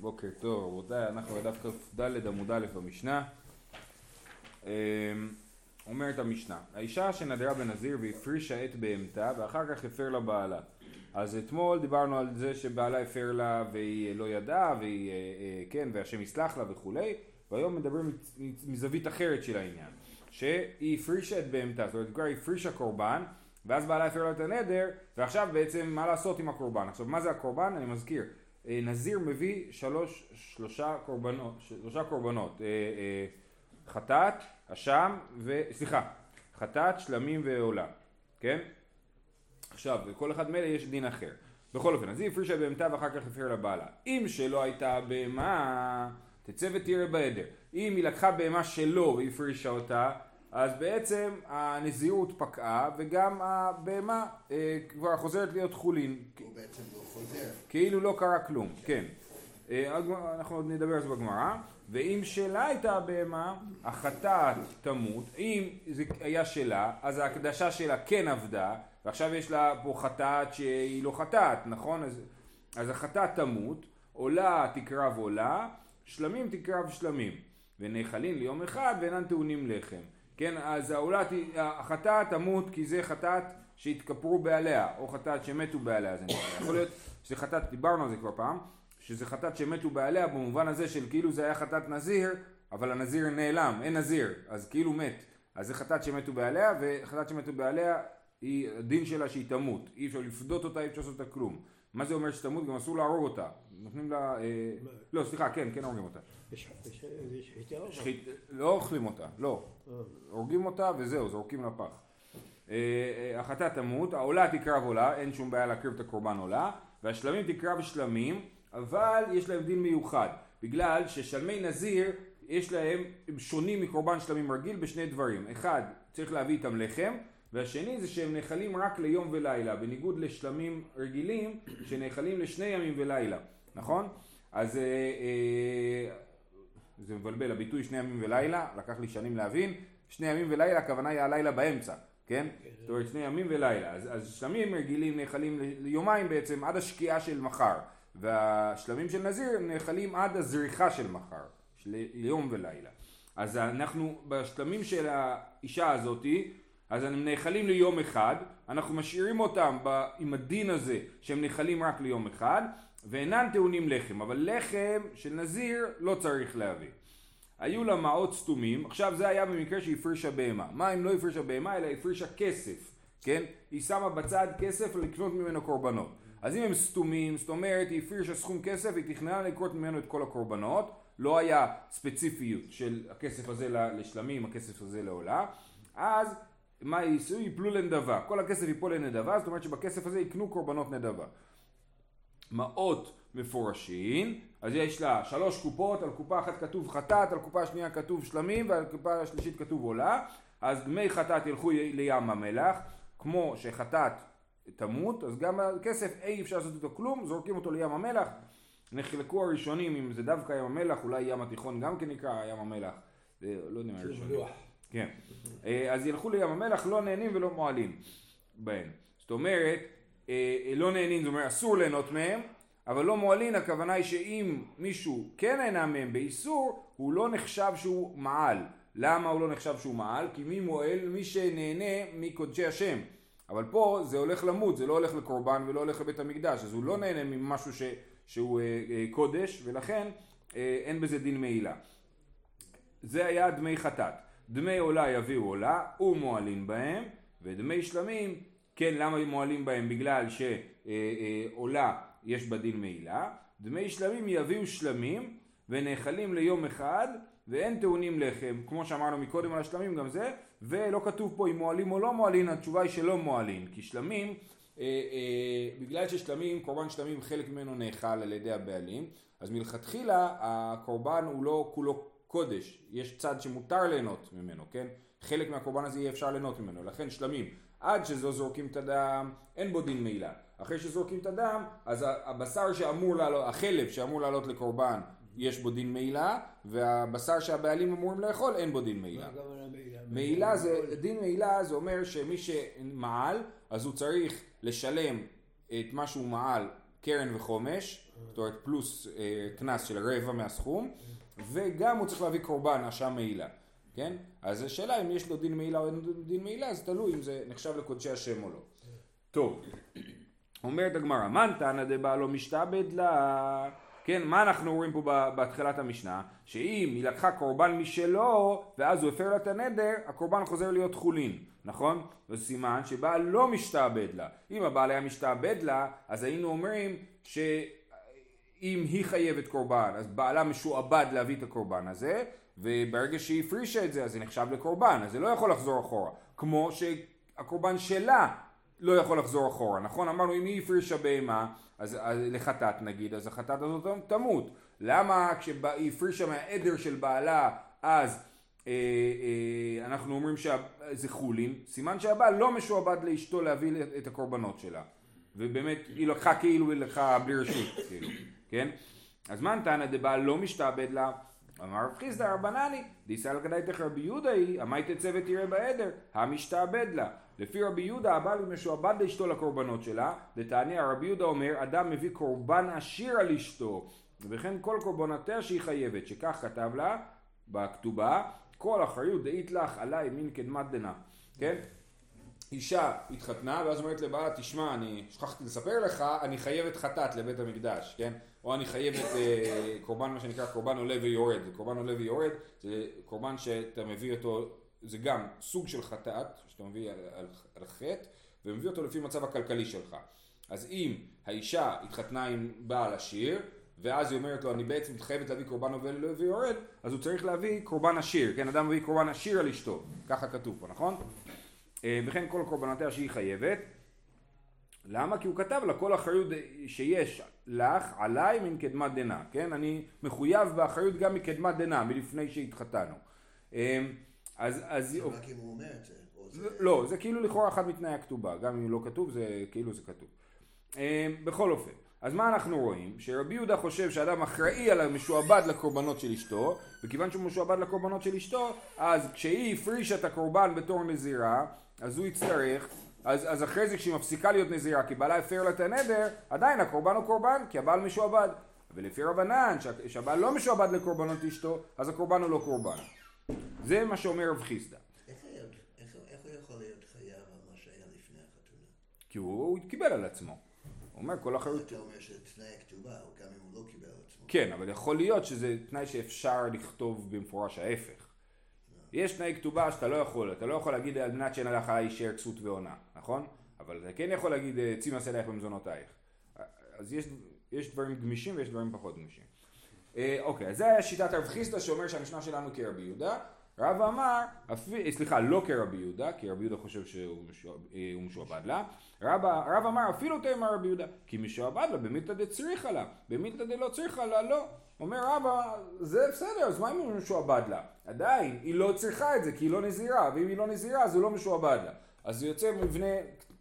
בוקר טוב רבותיי, אנחנו בדף כ"ד עמוד א' במשנה. אמ, אומרת המשנה, האישה שנדרה בנזיר והפרישה את בהמתה ואחר כך הפר לה בעלה. אז אתמול דיברנו על זה שבעלה הפר לה והיא לא ידעה והיא, אה, אה, כן, והשם יסלח לה וכולי, והיום מדברים מזווית אחרת של העניין, שהיא הפרישה את בהמתה, זאת אומרת כבר הפרישה קורבן ואז בעלה הפר לה את הנדר ועכשיו בעצם מה לעשות עם הקורבן. עכשיו מה זה הקורבן? אני מזכיר, אה, נזיר מביא שלוש, שלושה קורבנות, שלושה קורבנות, אה, אה, חטאת, אשם, ו... סליחה, חטאת, שלמים ועולה, כן? עכשיו, לכל אחד מאלה יש דין אחר. בכל אופן, אז היא הפרישה בהמתה ואחר כך הפריעה לבעלה. אם שלא הייתה בהמה, תצא ותראה בעדר. אם היא לקחה בהמה שלו והפרישה אותה, אז בעצם הנזירות פקעה וגם הבהמה אה, כבר חוזרת להיות חולין. הוא בעצם לא חוזר. כאילו לא קרה כלום, כן. אה, אנחנו עוד נדבר על זה בגמרא. ואם שלה הייתה הבהמה, החטאת תמות. אם זה היה שלה, אז ההקדשה שלה כן עבדה, ועכשיו יש לה פה חטאת שהיא לא חטאת, נכון? אז, אז החטאת תמות, עולה תקרב עולה, שלמים תקרב שלמים. ונאכלים ליום אחד ואינן טעונים לחם. כן, אז העולה, החטאת תמות כי זה חטאת שהתכפרו בעליה, או חטאת שמתו בעליה, זה נקרא. יכול להיות שזה חטאת, דיברנו על זה כבר פעם, שזה חטאת שמתו בעליה במובן הזה של כאילו זה היה חטאת נזיר, אבל הנזיר נעלם, אין נזיר, אז כאילו מת. אז זה חטאת שמתו בעליה, וחטאת שמתו בעליה, היא, הדין שלה שהיא תמות. אי אפשר לפדות אותה, אי אפשר לעשות אותה כלום. מה זה אומר שתמות? גם אסור להרוג אותה. נותנים לה... אה, לא, סליחה, כן, כן הורגים אותה. שחיטה? לא אוכלים אותה, לא. אה. הורגים אותה וזהו, זורקים לפח. אה, החטאת תמות, העולה תקרב עולה, אין שום בעיה להקריב את הקורבן עולה, והשלמים תקרב שלמים, אבל יש להם דין מיוחד, בגלל ששלמי נזיר יש להם, הם שונים מקורבן שלמים רגיל בשני דברים, אחד, צריך להביא איתם לחם, והשני זה שהם נאכלים רק ליום ולילה, בניגוד לשלמים רגילים שנאכלים לשני ימים ולילה, נכון? אז אה, אה, זה מבלבל, הביטוי שני ימים ולילה, לקח לי שנים להבין, שני ימים ולילה הכוונה היא הלילה באמצע, כן? זאת אומרת שני ימים ולילה, אז, אז שלמים רגילים נאכלים ליומיים בעצם עד השקיעה של מחר, והשלמים של נזיר נאכלים עד הזריחה של מחר, של יום ולילה. אז אנחנו בשלמים של האישה הזאתי, אז הם נאכלים ליום אחד, אנחנו משאירים אותם עם הדין הזה שהם נאכלים רק ליום אחד, ואינן טעונים לחם, אבל לחם של נזיר לא צריך להביא. היו לה מעות סתומים, עכשיו זה היה במקרה שהיא הפרישה בהמה. מה אם לא הפרישה בהמה אלא הפרישה כסף, כן? היא שמה בצד כסף לקנות ממנו קורבנות. אז אם הם סתומים, זאת אומרת היא הפרישה סכום כסף, היא תכננה לקרות ממנו את כל הקורבנות, לא היה ספציפיות של הכסף הזה לשלמים, הכסף הזה לעולה, אז מה יישאו? יפלו לנדבה. כל הכסף ייפול לנדבה, זאת אומרת שבכסף הזה יקנו קורבנות נדבה. מעות מפורשים, אז יש לה שלוש קופות, על קופה אחת כתוב חטאת, על קופה שנייה כתוב שלמים ועל קופה השלישית כתוב עולה, אז דמי חטאת ילכו לים המלח, כמו שחטאת תמות, אז גם הכסף אי אפשר לעשות איתו כלום, זורקים אותו לים המלח. נחלקו הראשונים אם זה דווקא ים המלח, אולי ים התיכון גם כן נקרא ים המלח, זה לא יודע מה הראשונים. כן, אה, אז ילכו לים המלח, לא נהנים ולא מועלים בהם. זאת אומרת, לא נהנים, זאת אומרת אסור ליהנות מהם, אבל לא מועלין הכוונה היא שאם מישהו כן נהנה מהם באיסור, הוא לא נחשב שהוא מעל. למה הוא לא נחשב שהוא מעל? כי מי מועל? מי שנהנה מקודשי השם. אבל פה זה הולך למות, זה לא הולך לקורבן ולא הולך לבית המקדש, אז הוא לא נהנה ממשהו ש, שהוא אה, אה, קודש, ולכן אה, אין בזה דין מעילה. זה היה דמי חטאת. דמי עולה יביאו עולה, ומועלין בהם, ודמי שלמים כן, למה מועלים בהם? בגלל שעולה יש בה דין מעילה. דמי שלמים יביאו שלמים ונאכלים ליום אחד ואין טעונים לחם, כמו שאמרנו מקודם על השלמים גם זה, ולא כתוב פה אם מועלים או לא מועלין, התשובה היא שלא מועלין, כי שלמים, אה, אה, בגלל ששלמים, קורבן שלמים חלק ממנו נאכל על ידי הבעלים, אז מלכתחילה הקורבן הוא לא כולו קודש, יש צד שמותר ליהנות ממנו, כן? חלק מהקורבן הזה יהיה אפשר ליהנות ממנו, לכן שלמים עד שזו זורקים את הדם, אין בו דין מעילה. אחרי שזורקים את הדם, אז הבשר שאמור לעלות, החלב שאמור לעלות לקורבן, יש בו דין מעילה, והבשר שהבעלים אמורים לאכול, אין בו דין מעילה. מעילה זה, דין מעילה זה אומר שמי שמעל, אז הוא צריך לשלם את מה שהוא מעל קרן וחומש, זאת אומרת פלוס אה, קנס של רבע מהסכום, וגם הוא צריך להביא קורבן אשם מעילה, כן? אז השאלה אם יש לו דין מעילה או אין לו דין מעילה, זה תלוי אם זה נחשב לקודשי השם או לא. טוב, אומרת הגמרא, מן תנא דבעלו משתעבד לה כן, מה אנחנו רואים פה בהתחלת המשנה? שאם היא לקחה קורבן משלו ואז הוא הפר לה את הנדר, הקורבן חוזר להיות חולין, נכון? זה סימן שבעל לא משתעבד לה. אם הבעל היה משתעבד לה, אז היינו אומרים שאם היא חייבת קורבן, אז בעלה משועבד להביא את הקורבן הזה, וברגע שהיא הפרישה את זה, אז זה נחשב לקורבן, אז זה לא יכול לחזור אחורה. כמו שהקורבן שלה לא יכול לחזור אחורה, נכון? אמרנו אם היא הפרישה בהמה אז, אז לחטאת נגיד, אז החטאת הזאת תמות. למה כשהיא הפרישה מהעדר של בעלה אז אה, אה, אנחנו אומרים שזה חולין? סימן שהבעל לא משועבד לאשתו להביא את הקורבנות שלה. ובאמת היא לקחה כאילו היא לקחה בלי רשות, כאילו, כן? אז מה נתנא דבעל לא משתעבד לה? אמר רב חיסדא רבנני, דיסא לקדאיתך רבי יהודה היא, עמי תצא ותראה בעדר, המשתעבד לה. לפי רבי יהודה הבעל משועבד לאשתו לקורבנות שלה, ותענה רבי יהודה אומר אדם מביא קורבן עשיר על אשתו. וכן כל קורבנותיה שהיא חייבת שכך כתב לה בכתובה כל אחריות דאית לך עליי מין קדמת דנא. כן אישה התחתנה ואז אומרת לבעלה תשמע אני שכחתי לספר לך אני חייבת חטאת לבית המקדש כן או אני חייבת אה, קורבן מה שנקרא קורבן עולה ויורד קורבן עולה ויורד זה קורבן שאתה מביא אותו זה גם סוג של חטאת, שאתה מביא על, על, על חטא, ומביא אותו לפי מצב הכלכלי שלך. אז אם האישה התחתנה עם בעל עשיר, ואז היא אומרת לו, אני בעצם חייבת להביא קורבן עובל ויורד, אז הוא צריך להביא קורבן עשיר, כן, אדם מביא קורבן עשיר על אשתו, ככה כתוב פה, נכון? אה, וכן כל קורבנותיה שהיא חייבת. למה? כי הוא כתב לה כל אחריות שיש לך עליי מן קדמת דנא, כן? אני מחויב באחריות גם מקדמת דנא, מלפני שהתחתנו. אה, אז... אז זה רק אם הוא אומר את זה. זה... לא, זה כאילו לכאורה אחד מתנאי הכתובה, גם אם לא כתוב זה כאילו זה כתוב. אמ, בכל אופן, אז מה אנחנו רואים? שרבי יהודה חושב שאדם אחראי על המשועבד לקורבנות של אשתו, וכיוון שהוא משועבד לקורבנות של אשתו, אז כשהיא הפרישה את הקורבן בתור נזירה, אז הוא יצטרך, אז, אז אחרי זה כשהיא מפסיקה להיות נזירה, כי בעלה הפר לה את הנדר, עדיין הקורבן הוא קורבן, כי הבעל משועבד. ולפי רבנן, שהבעל לא משועבד לקורבנות אשתו, אז הקורבן הוא לא קורבן. זה מה שאומר רב חיסדא. איך הוא? כי הוא קיבל על עצמו. הוא אומר כל אחריות... אתה אומר שזה תנאי הכתובה, גם אם הוא לא קיבל על עצמו. כן, אבל יכול להיות שזה תנאי שאפשר לכתוב במפורש ההפך. יש תנאי כתובה שאתה לא יכול, אתה לא יכול להגיד על מנת שאין עליך להישאר כסות ועונה, נכון? אבל אתה כן יכול להגיד צי מעשה לך במזונותייך. אז יש, יש דברים גמישים ויש דברים פחות גמישים. אה, אוקיי, אז זה היה שיטת רב חיסדא שאומר שהמשנה שלנו כרבי יהודה. רב אמר, אה, סליחה, לא כרבי יהודה, כי רבי יהודה חושב שהוא אה, משועבד לה. רב, רב אמר, אפילו תאמר רבי יהודה, כי משועבד לה במילתא דצריכה לה, במילתא דלא צריכה לה, לא. אומר רבא, זה בסדר, אז מה אם הוא משועבד לה? עדיין, היא לא צריכה את זה, כי היא לא נזירה, ואם היא לא נזירה, אז הוא לא משועבד לה. אז זה יוצא מבנה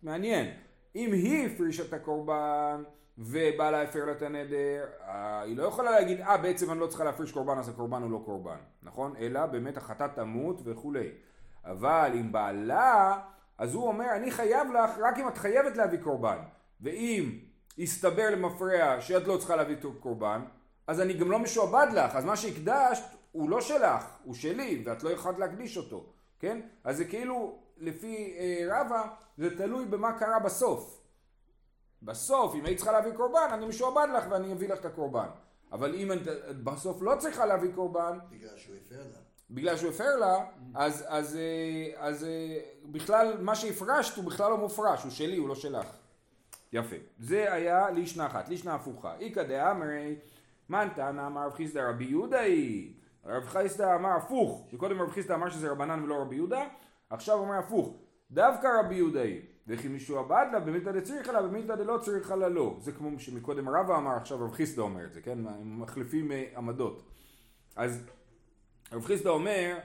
מעניין. אם היא הפרישה את הקורבן, ובעלה הפר לה את הנדר, אה, היא לא יכולה להגיד, אה בעצם אני לא צריכה להפריש קורבן אז הקורבן הוא לא קורבן, נכון? אלא באמת החטאת תמות וכולי. אבל אם בעלה, אז הוא אומר, אני חייב לך רק אם את חייבת להביא קורבן. ואם יסתבר למפרע שאת לא צריכה להביא קורבן, אז אני גם לא משועבד לך, אז מה שהקדשת הוא לא שלך, הוא שלי, ואת לא יכולת להקדיש אותו, כן? אז זה כאילו, לפי אה, רבא, זה תלוי במה קרה בסוף. בסוף, אם היית צריכה להביא קורבן, אני משועבד לך ואני אביא לך את הקורבן. אבל אם את בסוף לא צריכה להביא קורבן... בגלל שהוא הפר לה. בגלל שהוא הפר לה, אז, אז, אה, אז, אז אה, בכלל, מה שהפרשת הוא בכלל לא מופרש, הוא שלי, הוא לא שלך. יפה. זה היה לישנה אחת, לישנה הפוכה. איכא דאמרי, מנתנא אמר רב חיסדא רבי יהודה היא. רב חיסדא אמר הפוך. קודם רב חיסדא אמר שזה רבנן ולא רבי יהודה, עכשיו אומר הפוך. דווקא רבי יהודה היא. וכי משועבד לה במילתא דצריכה לה במילתא דלא צריכה לה לא. זה כמו שמקודם רבא אמר, עכשיו רב חיסדא אומר את זה, כן? הם מחליפים אה, עמדות. אז רב חיסדא אומר,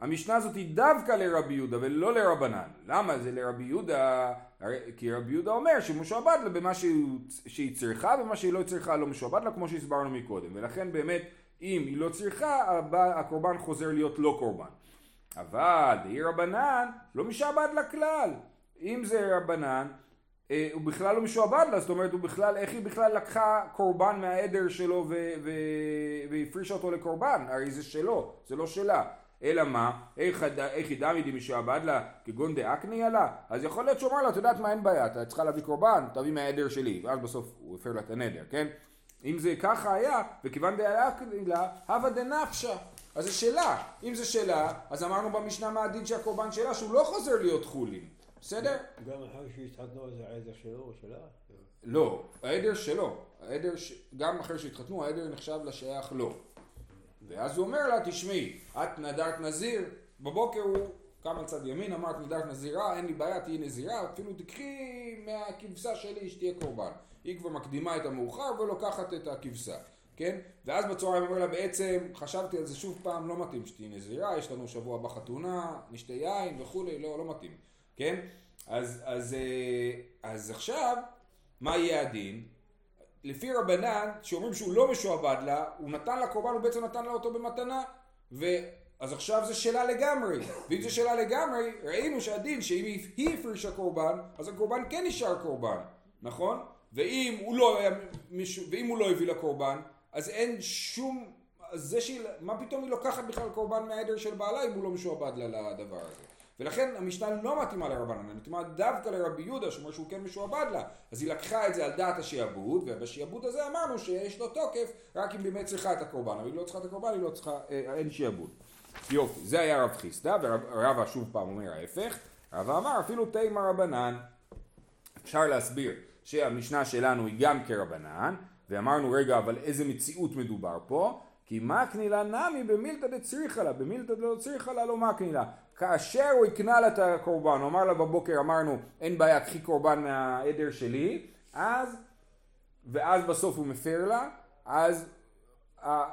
המשנה הזאת היא דווקא לרבי יהודה ולא לרבנן. למה זה לרבי יהודה? כי רבי יהודה אומר שמשועבד לה במה שהיא צריכה ומה שהיא לא צריכה לא משועבד לה כמו שהסברנו מקודם. ולכן באמת אם היא לא צריכה הקורבן חוזר להיות לא קורבן. אבל דהי רבנן לא משעבד לה כלל. אם זה רבנן, אה, הוא בכלל לא משועבד לה, זאת אומרת הוא בכלל, איך היא בכלל לקחה קורבן מהעדר שלו והפרישה אותו לקורבן, הרי זה שלו, זה לא שלה. אלא מה, איך, איך ידע מדי משועבד לה כגון דאקני עלה? אז יכול להיות שהוא אמר לה, את יודעת מה אין בעיה, אתה צריכה להביא קורבן, תביא מהעדר שלי, ואז בסוף הוא הפר לה את הנדר, כן? אם זה ככה היה, וכיוון דאקני לה, הווה דנפשה. אז זה שלה. אם זה שלה, אז אמרנו במשנה מה הדין שהקורבן שלה, שהוא לא חוזר להיות חולין. בסדר? גם אחר שהתחתנו זה העדר שלו או שלה? לא, העדר שלו. העדר, ש... גם אחרי שהתחתנו, העדר נחשב לשייך לו. ואז הוא אומר לה, תשמעי, את נדרת נזיר, בבוקר הוא קם על צד ימין, אמרת נדרת נזירה, אין לי בעיה, תהיי נזירה, אפילו תקחי מהכבשה שלי שתהיה קורבן. היא כבר מקדימה את המאוחר ולוקחת את הכבשה. כן? ואז בצהריים אומר לה בעצם, חשבתי על זה שוב פעם, לא מתאים שתהיי נזירה, יש לנו שבוע בחתונה, נשתה יין וכולי, לא, לא מתאים, כן? אז, אז, אה, אז עכשיו, מה יהיה הדין? לפי רבנן, שאומרים שהוא לא משועבד לה, הוא נתן לה קורבן, הוא בעצם נתן לה אותו במתנה, ו... אז עכשיו זה שאלה לגמרי, ואם זה שאלה לגמרי, ראינו שהדין שאם היא הפרישה קורבן, אז הקורבן כן נשאר קורבן, נכון? ואם הוא לא, ואם הוא לא הביא לה קורבן, אז אין שום, זה שהיא, מה פתאום היא לוקחת בכלל קורבן מהעדר של בעלה אם הוא לא משועבד לה לדבר הזה. ולכן המשנה לא מתאימה לרבנן, היא מתאימה דווקא לרבי יהודה שאומר שהוא כן משועבד לה. אז היא לקחה את זה על דעת השיעבוד, ובשיעבוד הזה אמרנו שיש לו תוקף רק אם באמת צריכה את הקורבן, אבל היא לא צריכה את הקורבן, היא לא צריכה, אה, אין שיעבוד. יופי, זה היה רב חיסדא, ורבא שוב פעם אומר ההפך, רבא אמר אפילו תימא רבנן. אפשר להסביר שהמשנה שלנו היא גם כרבנן, ואמרנו רגע אבל איזה מציאות מדובר פה כי מקני לה נמי במילתא דצריכה לה, במילתא דלא צריכה לה לא מקני לה. כאשר הוא הקנה לה את הקורבן, הוא אמר לה בבוקר, אמרנו, אין בעיה, קחי קורבן מהעדר שלי, אז, ואז בסוף הוא מפר לה, אז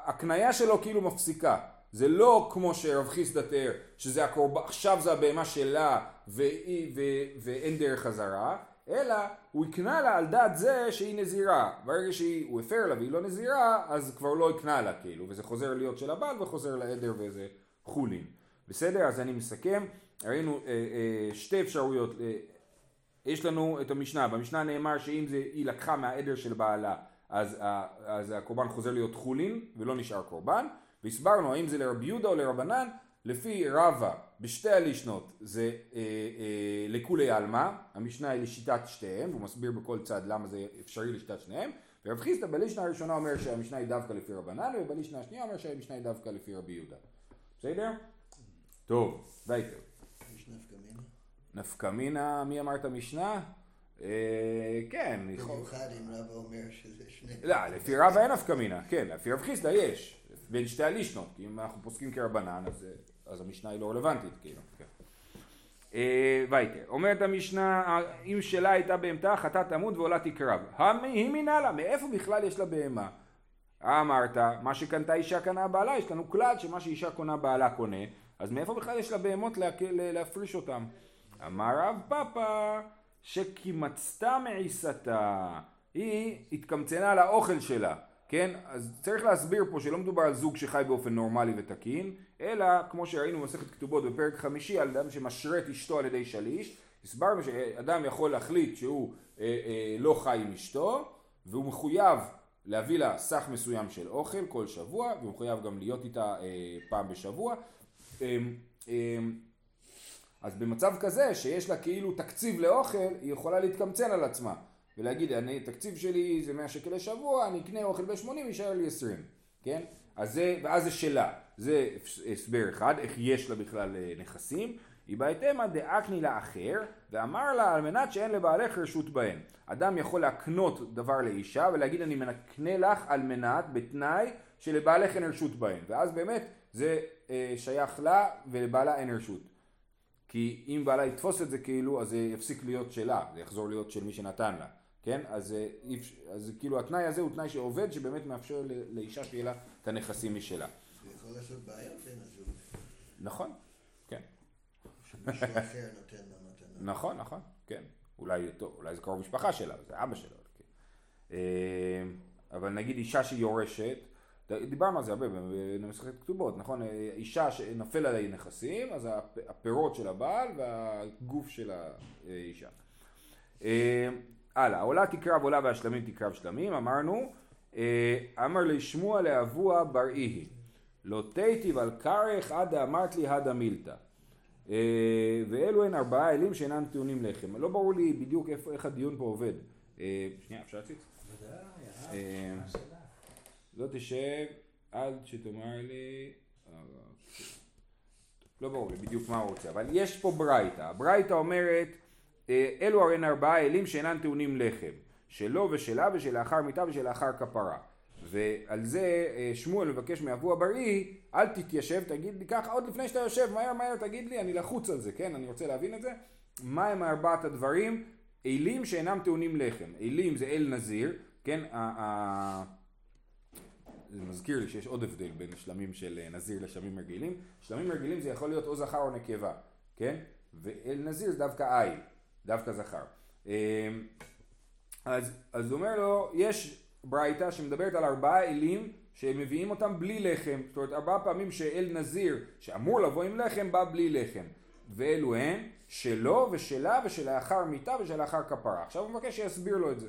הקנייה שלו כאילו מפסיקה. זה לא כמו שרב חיסדא תיאר, שזה הקורבן, עכשיו זה הבהמה שלה והיא, ו, ואין דרך חזרה, אלא הוא הקנה לה על דעת זה שהיא נזירה. ברגע שהוא הפר לה והיא לא נזירה, אז כבר לא הקנה לה כאילו, וזה חוזר להיות של הבעל וחוזר לעדר וזה חולין. בסדר? אז אני מסכם, ראינו אה, אה, שתי אפשרויות, אה, יש לנו את המשנה, במשנה נאמר שאם זה, היא לקחה מהעדר של בעלה, אז, אה, אז הקורבן חוזר להיות חולין ולא נשאר קורבן, והסברנו האם זה לרבי יהודה או לרבנן, לפי רבא בשתי הלישנות זה אה, אה, לכולי עלמא, המשנה היא לשיטת שתיהם, והוא מסביר בכל צד למה זה אפשרי לשיטת שניהם, ורב חיסדא בלישנה הראשונה אומר שהמשנה היא דווקא לפי רבנן, ובלישנה השנייה אומר שהמשנה היא דווקא לפי רבי יהודה. בסדר? טוב, וייטר. יש נפקא מינה? מי אמר את המשנה? אה, כן. במיוחד אם רבא אומר שזה שני... לא, לפי רבא אין נפקא מינה, כן, לפי רב חיסדא יש, בין שתי הלישנות, כי אם אנחנו פוסקים כרבנן, אז... אז המשנה היא לא רלוונטית כאילו. כן. אה, וייטר, אומרת המשנה, אם שלה הייתה בהמתה, חטאת תמות ועולה תקרב. היא מינה לה, מאיפה בכלל יש לה בהמה? אמרת, מה שקנתה אישה קנה בעלה, יש לנו כלל שמה שאישה קונה בעלה קונה, אז מאיפה בכלל יש לה בהמות להפריש אותם? אמר רב פאפא, שקימצתה מעיסתה, היא התקמצנה על האוכל שלה. כן? אז צריך להסביר פה שלא מדובר על זוג שחי באופן נורמלי ותקין, אלא כמו שראינו במסכת כתובות בפרק חמישי על אדם שמשרה אשתו על ידי שליש, הסברנו שאדם יכול להחליט שהוא אה, אה, לא חי עם אשתו, והוא מחויב להביא לה סך מסוים של אוכל כל שבוע, והוא מחויב גם להיות איתה אה, פעם בשבוע. אה, אה, אז במצב כזה שיש לה כאילו תקציב לאוכל, היא יכולה להתקמצן על עצמה. ולהגיד, אני, תקציב שלי זה 100 שקל לשבוע, אני אקנה אוכל ב-80, יישאר לי 20, כן? אז זה, ואז זה שלה, זה הסבר אחד, איך יש לה בכלל אה, נכסים. היא בהתאמה דאקני לאחר, ואמר לה על מנת שאין לבעלך רשות בהם. אדם יכול להקנות דבר לאישה ולהגיד אני מקנה לך על מנת, בתנאי שלבעלך אין רשות בהם. ואז באמת זה אה, שייך לה ולבעלה אין רשות. כי אם בעלה יתפוס את זה כאילו, אז זה יפסיק להיות שלה, זה יחזור להיות של מי שנתן לה. כן? אז, אה, אז כאילו התנאי הזה הוא תנאי שעובד שבאמת מאפשר לאישה שיהיה לה את הנכסים משלה. זה יכול לעשות בעיות בין הזוג. נכון, כן. מישהו אחר נותן לה מתנה. נכון, נכון, כן. אולי, טוב, אולי זה קרוב משפחה שלה, זה אבא שלה. כן. אה, אבל נגיד אישה שיורשת, דיברנו על זה הרבה במסכת כתובות, נכון? אישה שנפל עליה נכסים, אז הפירות של הבעל והגוף של האישה. אה, הלאה, עולה תקרב עולה והשלמים תקרב שלמים, אמרנו, אה, אמר לי שמוע לאבוה בר איהי, לא תיטיב על כרך עד אמרת לי הדה מילתא. אה, ואלו הן ארבעה אלים שאינם טעונים לחם. לא ברור לי בדיוק איך הדיון פה עובד. אה, שנייה, אפשר להציץ? לא תשב עד שתאמר לי... לא ברור לי בדיוק מה הוא רוצה, אבל יש פה ברייתא. הברייתא אומרת, אלו הרי ארבעה אלים שאינם טעונים לחם. שלו ושלה ושלאחר מיתה ושלאחר כפרה. ועל זה אה, שמואל מבקש מאבו הבריא, אל תתיישב, תגיד לי ככה, עוד לפני שאתה יושב, מהר מהר תגיד לי, אני לחוץ על זה, כן? אני רוצה להבין את זה. מה הם ארבעת הדברים? אלים שאינם טעונים לחם. אלים זה אל נזיר, כן? זה מזכיר לי שיש עוד הבדל בין שלמים של אה, נזיר לשלמים רגילים. שלמים רגילים זה יכול להיות או זכר או נקבה, כן? ואל נזיר זה דווקא איל, דווקא זכר. אה, אז, אז הוא אומר לו, יש ברייתא שמדברת על ארבעה אלים שמביאים אותם בלי לחם. זאת אומרת, ארבעה פעמים שאל נזיר, שאמור לבוא עם לחם, בא בלי לחם. ואלו הן שלו ושלה ושלאחר מיתה ושלאחר כפרה. עכשיו הוא מבקש שיסביר לו את זה.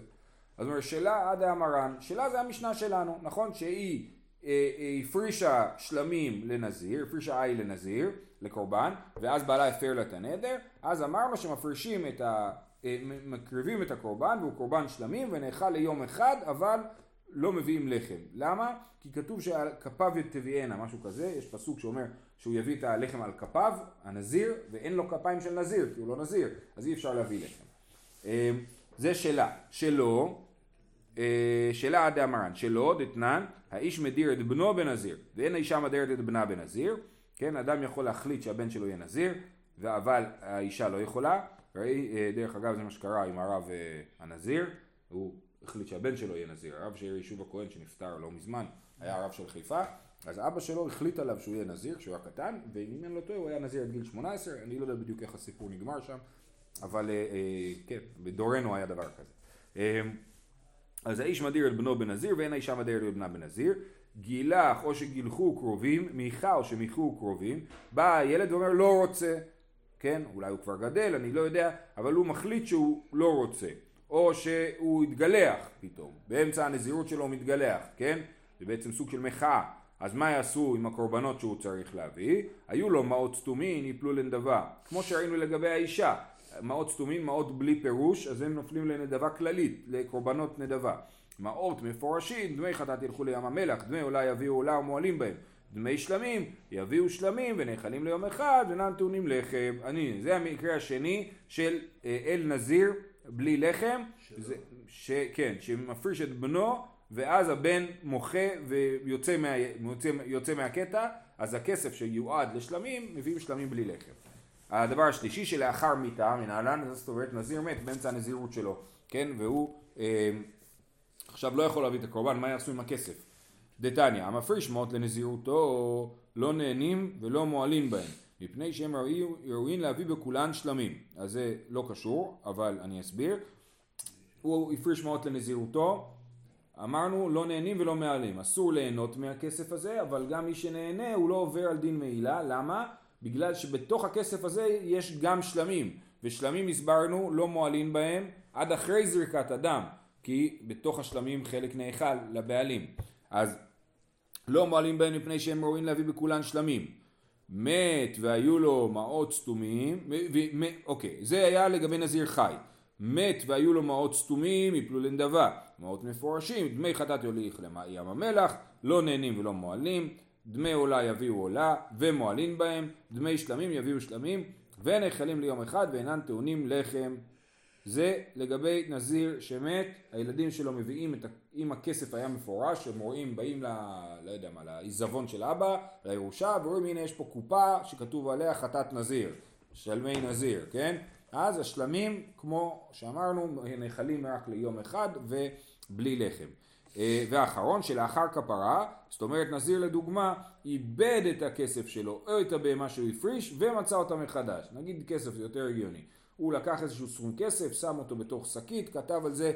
אז הוא אומר, שלה עד האמרן, שלה זה המשנה שלנו, נכון? שהיא אה, אה, הפרישה שלמים לנזיר, הפרישה עי לנזיר, לקורבן, ואז בעלה הפר לה את הנדר, אז אמרנו שמפרישים את ה... אה, מקריבים את הקורבן והוא קורבן שלמים ונאכל ליום אחד אבל לא מביאים לחם. למה? כי כתוב שעל כפיו תביאנה, משהו כזה, יש פסוק שאומר שהוא יביא את הלחם על כפיו, הנזיר, ואין לו כפיים של נזיר, כי הוא לא נזיר, אז אי אפשר להביא לחם. אה, זה שלה. שלו, אה, שלה עד דאמרן, שלו דתנן, האיש מדיר את בנו בנזיר, ואין האישה מדרת את בנה בנזיר, כן, אדם יכול להחליט שהבן שלו יהיה נזיר, אבל האישה לא יכולה, ראי, אה, דרך אגב זה מה שקרה עם הרב אה, הנזיר, הוא החליט שהבן שלו יהיה נזיר, הרב של יישוב הכהן שנפטר לא מזמן, היה הרב של חיפה, אז אבא שלו החליט עליו שהוא יהיה נזיר כשהוא היה קטן, ואם אני לא טועה הוא היה נזיר עד גיל 18, אני לא יודע בדיוק איך הסיפור נגמר שם, אבל אה, כן, בדורנו היה דבר כזה. אז האיש מדיר את בנו בנזיר ואין האישה מדירת את בנה בנזיר. גילח או שגילחו קרובים, מיכה או שמיכו קרובים, בא הילד ואומר לא רוצה, כן, אולי הוא כבר גדל, אני לא יודע, אבל הוא מחליט שהוא לא רוצה, או שהוא התגלח פתאום, באמצע הנזירות שלו הוא מתגלח, כן, זה בעצם סוג של מחאה, אז מה יעשו עם הקורבנות שהוא צריך להביא? היו לו מעות סתומין, יפלו לנדבה, כמו שראינו לגבי האישה, מעות סתומים, מעות בלי פירוש, אז הם נופלים לנדבה כללית, לקורבנות נדבה. מעות מפורשים, דמי חטאת ילכו לים המלח, דמי עולה יביאו עולה ומועלים בהם. דמי שלמים, יביאו שלמים ונאכלים ליום אחד ואינם טעונים לחם. אני, זה המקרה השני של אה, אל נזיר בלי לחם, זה, ש, כן, שמפריש את בנו ואז הבן מוחה ויוצא מה, יוצא, יוצא מהקטע, אז הכסף שיועד לשלמים, מביאים שלמים בלי לחם. הדבר השלישי שלאחר מיתה, מנהלן, זאת אומרת נזיר מת באמצע הנזירות שלו, כן, והוא אה, עכשיו לא יכול להביא את הקורבן, מה יעשו עם הכסף? דתניא, המפריש מות לנזירותו לא נהנים ולא מועלים בהם, מפני שהם ראויים- להביא בכולן שלמים. אז זה לא קשור, אבל אני אסביר. הוא הפריש מעות לנזירותו, אמרנו לא נהנים ולא מעלים, אסור ליהנות מהכסף הזה, אבל גם מי שנהנה הוא לא עובר על דין מעילה, למה? בגלל שבתוך הכסף הזה יש גם שלמים, ושלמים הסברנו לא מועלים בהם עד אחרי זריקת הדם, כי בתוך השלמים חלק נאכל לבעלים. אז לא מועלים בהם מפני שהם ראויים להביא בכולן שלמים. מת והיו לו מעות סתומים, ו- מ- אוקיי, זה היה לגבי נזיר חי. מת והיו לו מעות סתומים, יפלו לנדבה. מעות מפורשים, דמי חטאת יוליך לים המלח, לא נהנים ולא מועלים. דמי עולה יביאו עולה, ומועלים בהם. דמי שלמים יביאו שלמים, ונאכלים ליום אחד ואינן טעונים לחם. זה לגבי נזיר שמת, הילדים שלו מביאים את. אם הכסף היה מפורש, הם רואים, באים ל... לא יודע מה, לעיזבון של אבא, לירושה, ורואים הנה יש פה קופה שכתוב עליה חטאת נזיר, שלמי נזיר, כן? אז השלמים, כמו שאמרנו, נאכלים רק ליום אחד ובלי לחם. אה, והאחרון שלאחר כפרה, זאת אומרת נזיר לדוגמה, איבד את הכסף שלו או את הבהמה שהוא הפריש ומצא אותה מחדש. נגיד כסף זה יותר הגיוני. הוא לקח איזשהו סכום כסף, שם אותו בתוך שקית, כתב על זה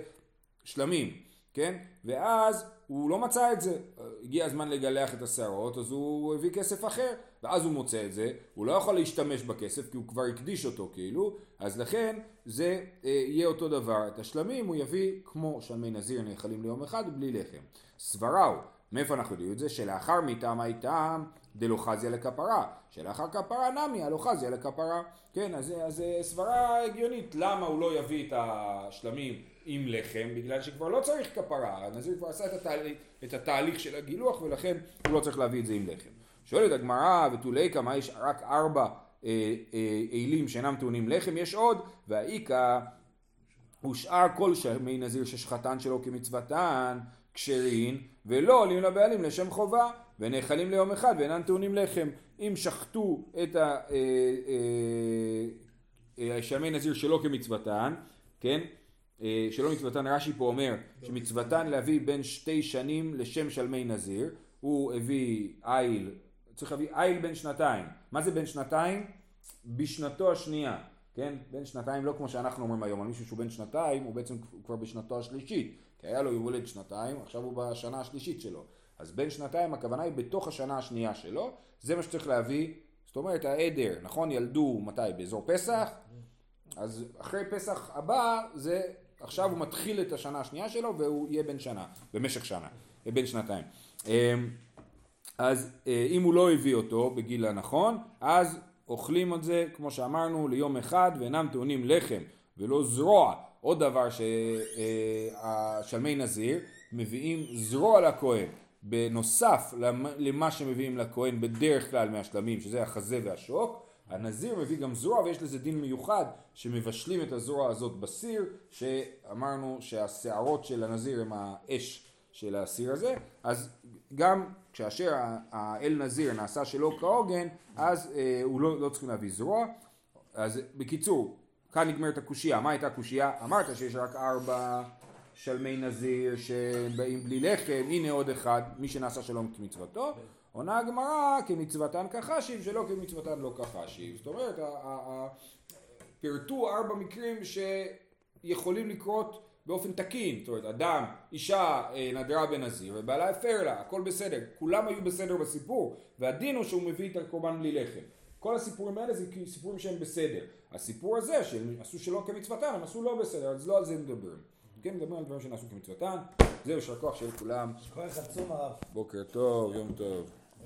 שלמים. כן? ואז הוא לא מצא את זה, הגיע הזמן לגלח את השערות, אז הוא הביא כסף אחר, ואז הוא מוצא את זה, הוא לא יכול להשתמש בכסף כי הוא כבר הקדיש אותו כאילו, אז לכן זה אה, יהיה אותו דבר, את השלמים הוא יביא כמו שלמי נזיר נאכלים ליום אחד בלי לחם. סברה הוא, מאיפה אנחנו יודעים את זה? שלאחר מיתה מה דלוחזיה לכפרה, שלאחר כפרה נמי הלוחזיה לכפרה, כן, אז אז סברה הגיונית, למה הוא לא יביא את השלמים עם לחם? בגלל שכבר לא צריך כפרה, הנזיר כבר עשה את התהליך, את התהליך של הגילוח ולכן הוא לא צריך להביא את זה עם לחם. שואלת הגמרא ותולי כמה יש רק ארבע אה, אה, אלים שאינם טעונים לחם, יש עוד, והאיכא ושאר כל שמי נזיר ששחטן שלו כמצוותן כשרין ולא עולים לבעלים לשם חובה ונאכלים ליום אחד ואינם טעונים לחם. אם שחטו את השמי אה, נזיר שלא כמצוותן כן? שלא מצוותן רש"י פה אומר שמצוותן להביא בין שתי שנים לשם שלמי נזיר. הוא הביא איל צריך להביא איל בן שנתיים. מה זה בן שנתיים? בשנתו השנייה כן? בן שנתיים לא כמו שאנחנו אומרים היום, על מישהו שהוא בן שנתיים הוא בעצם כבר בשנתו השלישית, כי היה לו יום הולד שנתיים, עכשיו הוא בשנה השלישית שלו. אז בן שנתיים הכוונה היא בתוך השנה השנייה שלו, זה מה שצריך להביא, זאת אומרת העדר, נכון? ילדו מתי? באזור פסח? אז אחרי פסח הבא זה, עכשיו הוא מתחיל את השנה השנייה שלו והוא יהיה בן שנה, במשך שנה, בן שנתיים. אמ, אז אה, אם הוא לא הביא אותו בגיל הנכון, אז אוכלים את זה, כמו שאמרנו, ליום אחד ואינם טעונים לחם ולא זרוע. עוד דבר שהשלמי נזיר מביאים זרוע לכהן. בנוסף למה שמביאים לכהן בדרך כלל מהשלמים, שזה החזה והשוק, הנזיר מביא גם זרוע ויש לזה דין מיוחד שמבשלים את הזרוע הזאת בסיר, שאמרנו שהשערות של הנזיר הם האש של הסיר הזה, אז גם כאשר האל נזיר נעשה שלא כהוגן, אז אה, הוא לא, לא צריכים להביא זרוע. אז בקיצור, כאן נגמרת הקושייה. מה הייתה הקושייה? אמרת שיש רק ארבע שלמי נזיר שבאים בלי לחם, הנה עוד אחד, מי שנעשה שלום כמצוותו. עונה הגמרא כמצוותן כחשיב, שלא כמצוותן לא כחשיב. זאת אומרת, פירטו ארבע מקרים שיכולים לקרות באופן תקין, זאת אומרת אדם, אישה אה, נדרה בנזיר ובעלה הפר לה, הכל בסדר, כולם היו בסדר בסיפור והדין הוא שהוא מביא את הקורבן בלי לחם. כל הסיפורים האלה זה סיפורים שהם בסדר. הסיפור הזה שהם עשו שלא כמצוותם, הם עשו לא בסדר, אז לא על זה מדברים. כן, מדברים על דברים שנעשו כמצוותם. זהו, יישר כוח של כולם. כוח עצום הרב. בוקר טוב, יום טוב.